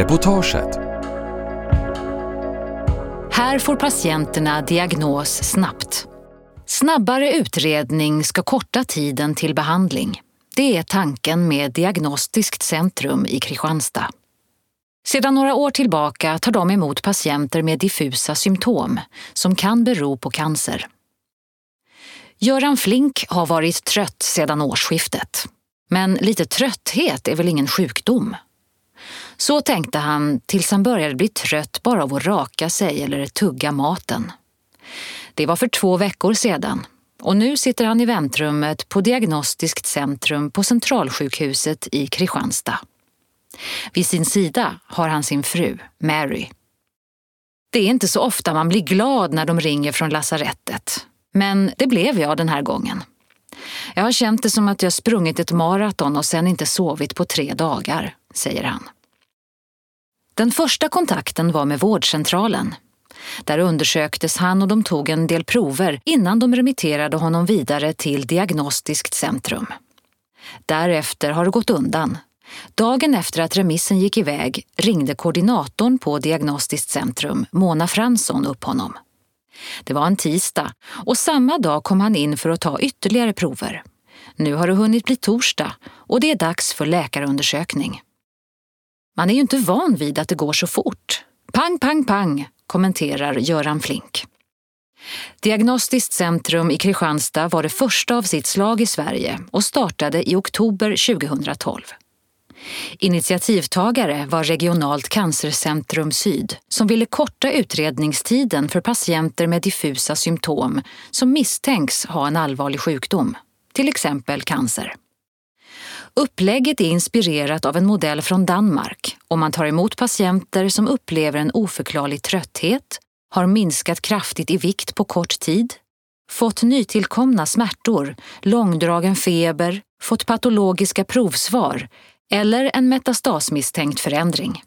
Reportaget Här får patienterna diagnos snabbt. Snabbare utredning ska korta tiden till behandling. Det är tanken med Diagnostiskt centrum i Kristianstad. Sedan några år tillbaka tar de emot patienter med diffusa symptom som kan bero på cancer. Göran Flink har varit trött sedan årsskiftet. Men lite trötthet är väl ingen sjukdom? Så tänkte han tills han började bli trött bara av att raka sig eller tugga maten. Det var för två veckor sedan och nu sitter han i väntrummet på Diagnostiskt centrum på Centralsjukhuset i Kristianstad. Vid sin sida har han sin fru, Mary. Det är inte så ofta man blir glad när de ringer från lasarettet. Men det blev jag den här gången. Jag har känt det som att jag sprungit ett maraton och sen inte sovit på tre dagar, säger han. Den första kontakten var med vårdcentralen. Där undersöktes han och de tog en del prover innan de remitterade honom vidare till Diagnostiskt centrum. Därefter har det gått undan. Dagen efter att remissen gick iväg ringde koordinatorn på Diagnostiskt centrum, Mona Fransson, upp honom. Det var en tisdag och samma dag kom han in för att ta ytterligare prover. Nu har det hunnit bli torsdag och det är dags för läkarundersökning. Man är ju inte van vid att det går så fort. Pang, pang, pang, kommenterar Göran Flink. Diagnostiskt centrum i Kristianstad var det första av sitt slag i Sverige och startade i oktober 2012. Initiativtagare var Regionalt cancercentrum Syd som ville korta utredningstiden för patienter med diffusa symptom som misstänks ha en allvarlig sjukdom, till exempel cancer. Upplägget är inspirerat av en modell från Danmark och man tar emot patienter som upplever en oförklarlig trötthet, har minskat kraftigt i vikt på kort tid, fått nytillkomna smärtor, långdragen feber, fått patologiska provsvar eller en metastasmisstänkt förändring.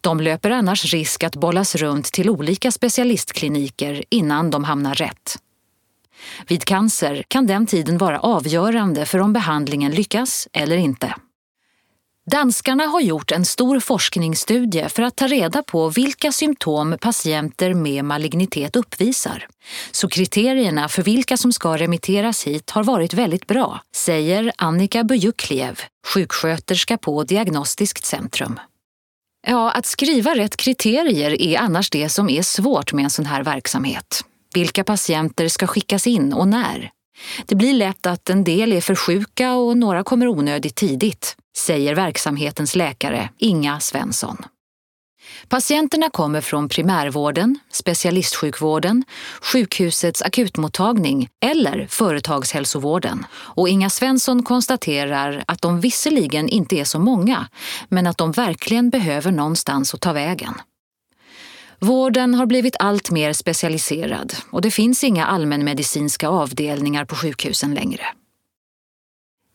De löper annars risk att bollas runt till olika specialistkliniker innan de hamnar rätt. Vid cancer kan den tiden vara avgörande för om behandlingen lyckas eller inte. Danskarna har gjort en stor forskningsstudie för att ta reda på vilka symptom patienter med malignitet uppvisar. Så kriterierna för vilka som ska remitteras hit har varit väldigt bra, säger Annika Bujukliev, sjuksköterska på Diagnostiskt centrum. Ja, att skriva rätt kriterier är annars det som är svårt med en sån här verksamhet. Vilka patienter ska skickas in och när? Det blir lätt att en del är för sjuka och några kommer onödigt tidigt, säger verksamhetens läkare Inga Svensson. Patienterna kommer från primärvården, specialistsjukvården, sjukhusets akutmottagning eller företagshälsovården. Och Inga Svensson konstaterar att de visserligen inte är så många, men att de verkligen behöver någonstans att ta vägen. Vården har blivit allt mer specialiserad och det finns inga allmänmedicinska avdelningar på sjukhusen längre.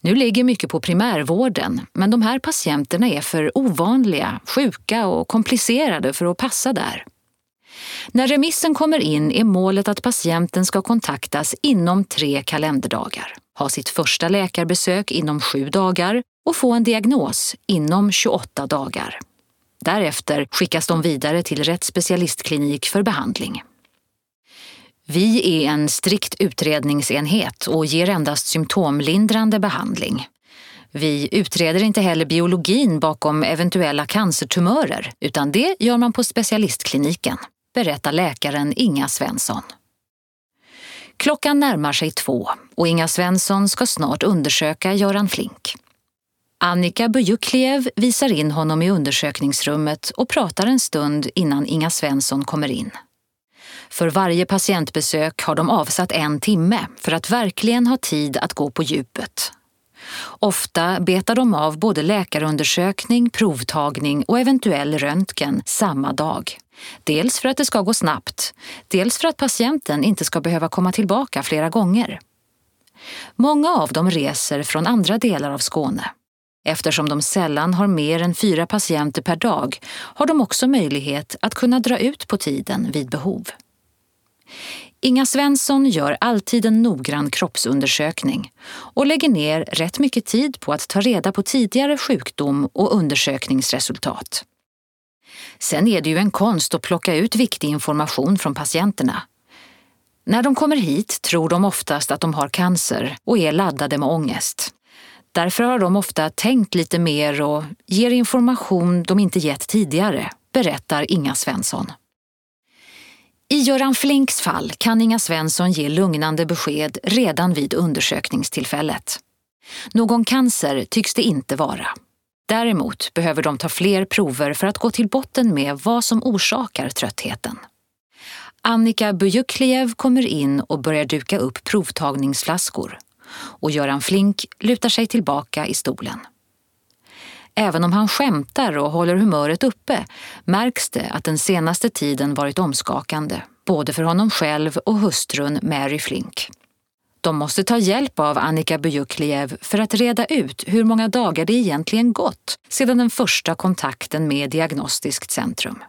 Nu ligger mycket på primärvården, men de här patienterna är för ovanliga, sjuka och komplicerade för att passa där. När remissen kommer in är målet att patienten ska kontaktas inom tre kalenderdagar, ha sitt första läkarbesök inom sju dagar och få en diagnos inom 28 dagar. Därefter skickas de vidare till rätt specialistklinik för behandling. Vi är en strikt utredningsenhet och ger endast symptomlindrande behandling. Vi utreder inte heller biologin bakom eventuella cancertumörer utan det gör man på specialistkliniken, berättar läkaren Inga Svensson. Klockan närmar sig två och Inga Svensson ska snart undersöka Göran Flink. Annika Bujukliev visar in honom i undersökningsrummet och pratar en stund innan Inga Svensson kommer in. För varje patientbesök har de avsatt en timme för att verkligen ha tid att gå på djupet. Ofta betar de av både läkarundersökning, provtagning och eventuell röntgen samma dag. Dels för att det ska gå snabbt, dels för att patienten inte ska behöva komma tillbaka flera gånger. Många av dem reser från andra delar av Skåne. Eftersom de sällan har mer än fyra patienter per dag har de också möjlighet att kunna dra ut på tiden vid behov. Inga Svensson gör alltid en noggrann kroppsundersökning och lägger ner rätt mycket tid på att ta reda på tidigare sjukdom och undersökningsresultat. Sen är det ju en konst att plocka ut viktig information från patienterna. När de kommer hit tror de oftast att de har cancer och är laddade med ångest. Därför har de ofta tänkt lite mer och ger information de inte gett tidigare, berättar Inga Svensson. I Göran Flinks fall kan Inga Svensson ge lugnande besked redan vid undersökningstillfället. Någon cancer tycks det inte vara. Däremot behöver de ta fler prover för att gå till botten med vad som orsakar tröttheten. Annika Bujukliev kommer in och börjar duka upp provtagningsflaskor och Göran Flink lutar sig tillbaka i stolen. Även om han skämtar och håller humöret uppe märks det att den senaste tiden varit omskakande, både för honom själv och hustrun Mary Flink. De måste ta hjälp av Annika Bujukliev för att reda ut hur många dagar det egentligen gått sedan den första kontakten med Diagnostiskt centrum.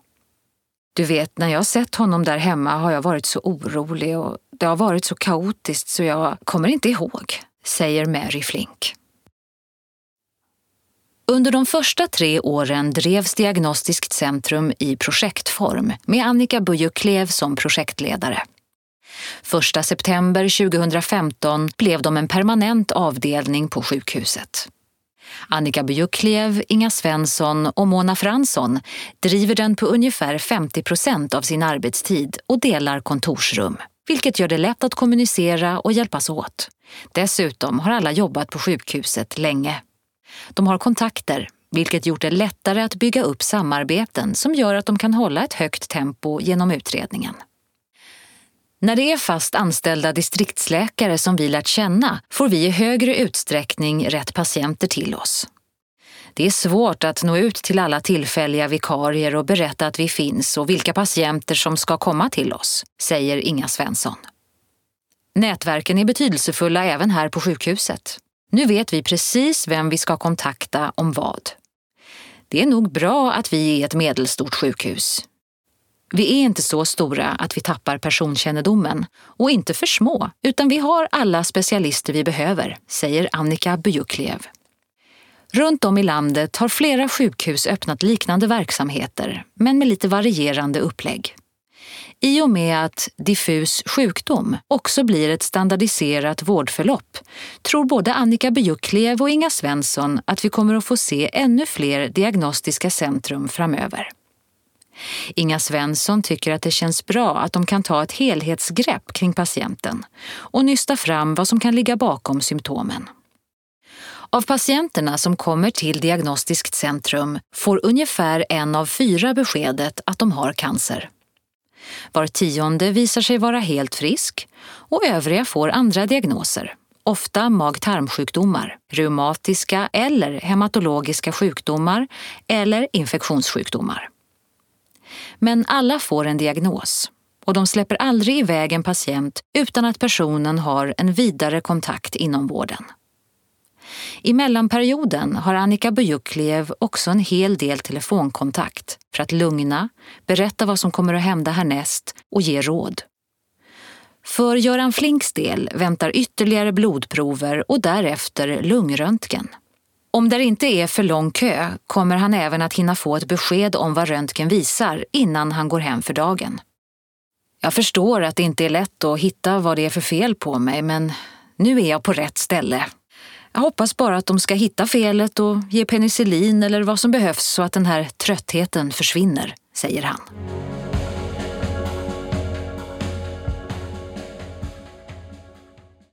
Du vet, när jag sett honom där hemma har jag varit så orolig och det har varit så kaotiskt så jag kommer inte ihåg, säger Mary Flink. Under de första tre åren drevs Diagnostiskt centrum i projektform med Annika Bujuklev som projektledare. 1 september 2015 blev de en permanent avdelning på sjukhuset. Annika Bujuklev, Inga Svensson och Mona Fransson driver den på ungefär 50 procent av sin arbetstid och delar kontorsrum, vilket gör det lätt att kommunicera och hjälpas åt. Dessutom har alla jobbat på sjukhuset länge. De har kontakter, vilket gjort det lättare att bygga upp samarbeten som gör att de kan hålla ett högt tempo genom utredningen. När det är fast anställda distriktsläkare som vi lärt känna får vi i högre utsträckning rätt patienter till oss. Det är svårt att nå ut till alla tillfälliga vikarier och berätta att vi finns och vilka patienter som ska komma till oss, säger Inga Svensson. Nätverken är betydelsefulla även här på sjukhuset. Nu vet vi precis vem vi ska kontakta om vad. Det är nog bra att vi är ett medelstort sjukhus. Vi är inte så stora att vi tappar personkännedomen och inte för små, utan vi har alla specialister vi behöver, säger Annika Bjuklev. Runt om i landet har flera sjukhus öppnat liknande verksamheter, men med lite varierande upplägg. I och med att diffus sjukdom också blir ett standardiserat vårdförlopp tror både Annika Bujukliev och Inga Svensson att vi kommer att få se ännu fler diagnostiska centrum framöver. Inga Svensson tycker att det känns bra att de kan ta ett helhetsgrepp kring patienten och nysta fram vad som kan ligga bakom symptomen. Av patienterna som kommer till Diagnostiskt centrum får ungefär en av fyra beskedet att de har cancer. Var tionde visar sig vara helt frisk och övriga får andra diagnoser, ofta mag-tarmsjukdomar, reumatiska eller hematologiska sjukdomar eller infektionssjukdomar. Men alla får en diagnos och de släpper aldrig iväg en patient utan att personen har en vidare kontakt inom vården. I mellanperioden har Annika Bujukliev också en hel del telefonkontakt för att lugna, berätta vad som kommer att hända härnäst och ge råd. För Göran Flinks del väntar ytterligare blodprover och därefter lungröntgen. Om det inte är för lång kö kommer han även att hinna få ett besked om vad röntgen visar innan han går hem för dagen. Jag förstår att det inte är lätt att hitta vad det är för fel på mig, men nu är jag på rätt ställe. Jag hoppas bara att de ska hitta felet och ge penicillin eller vad som behövs så att den här tröttheten försvinner, säger han.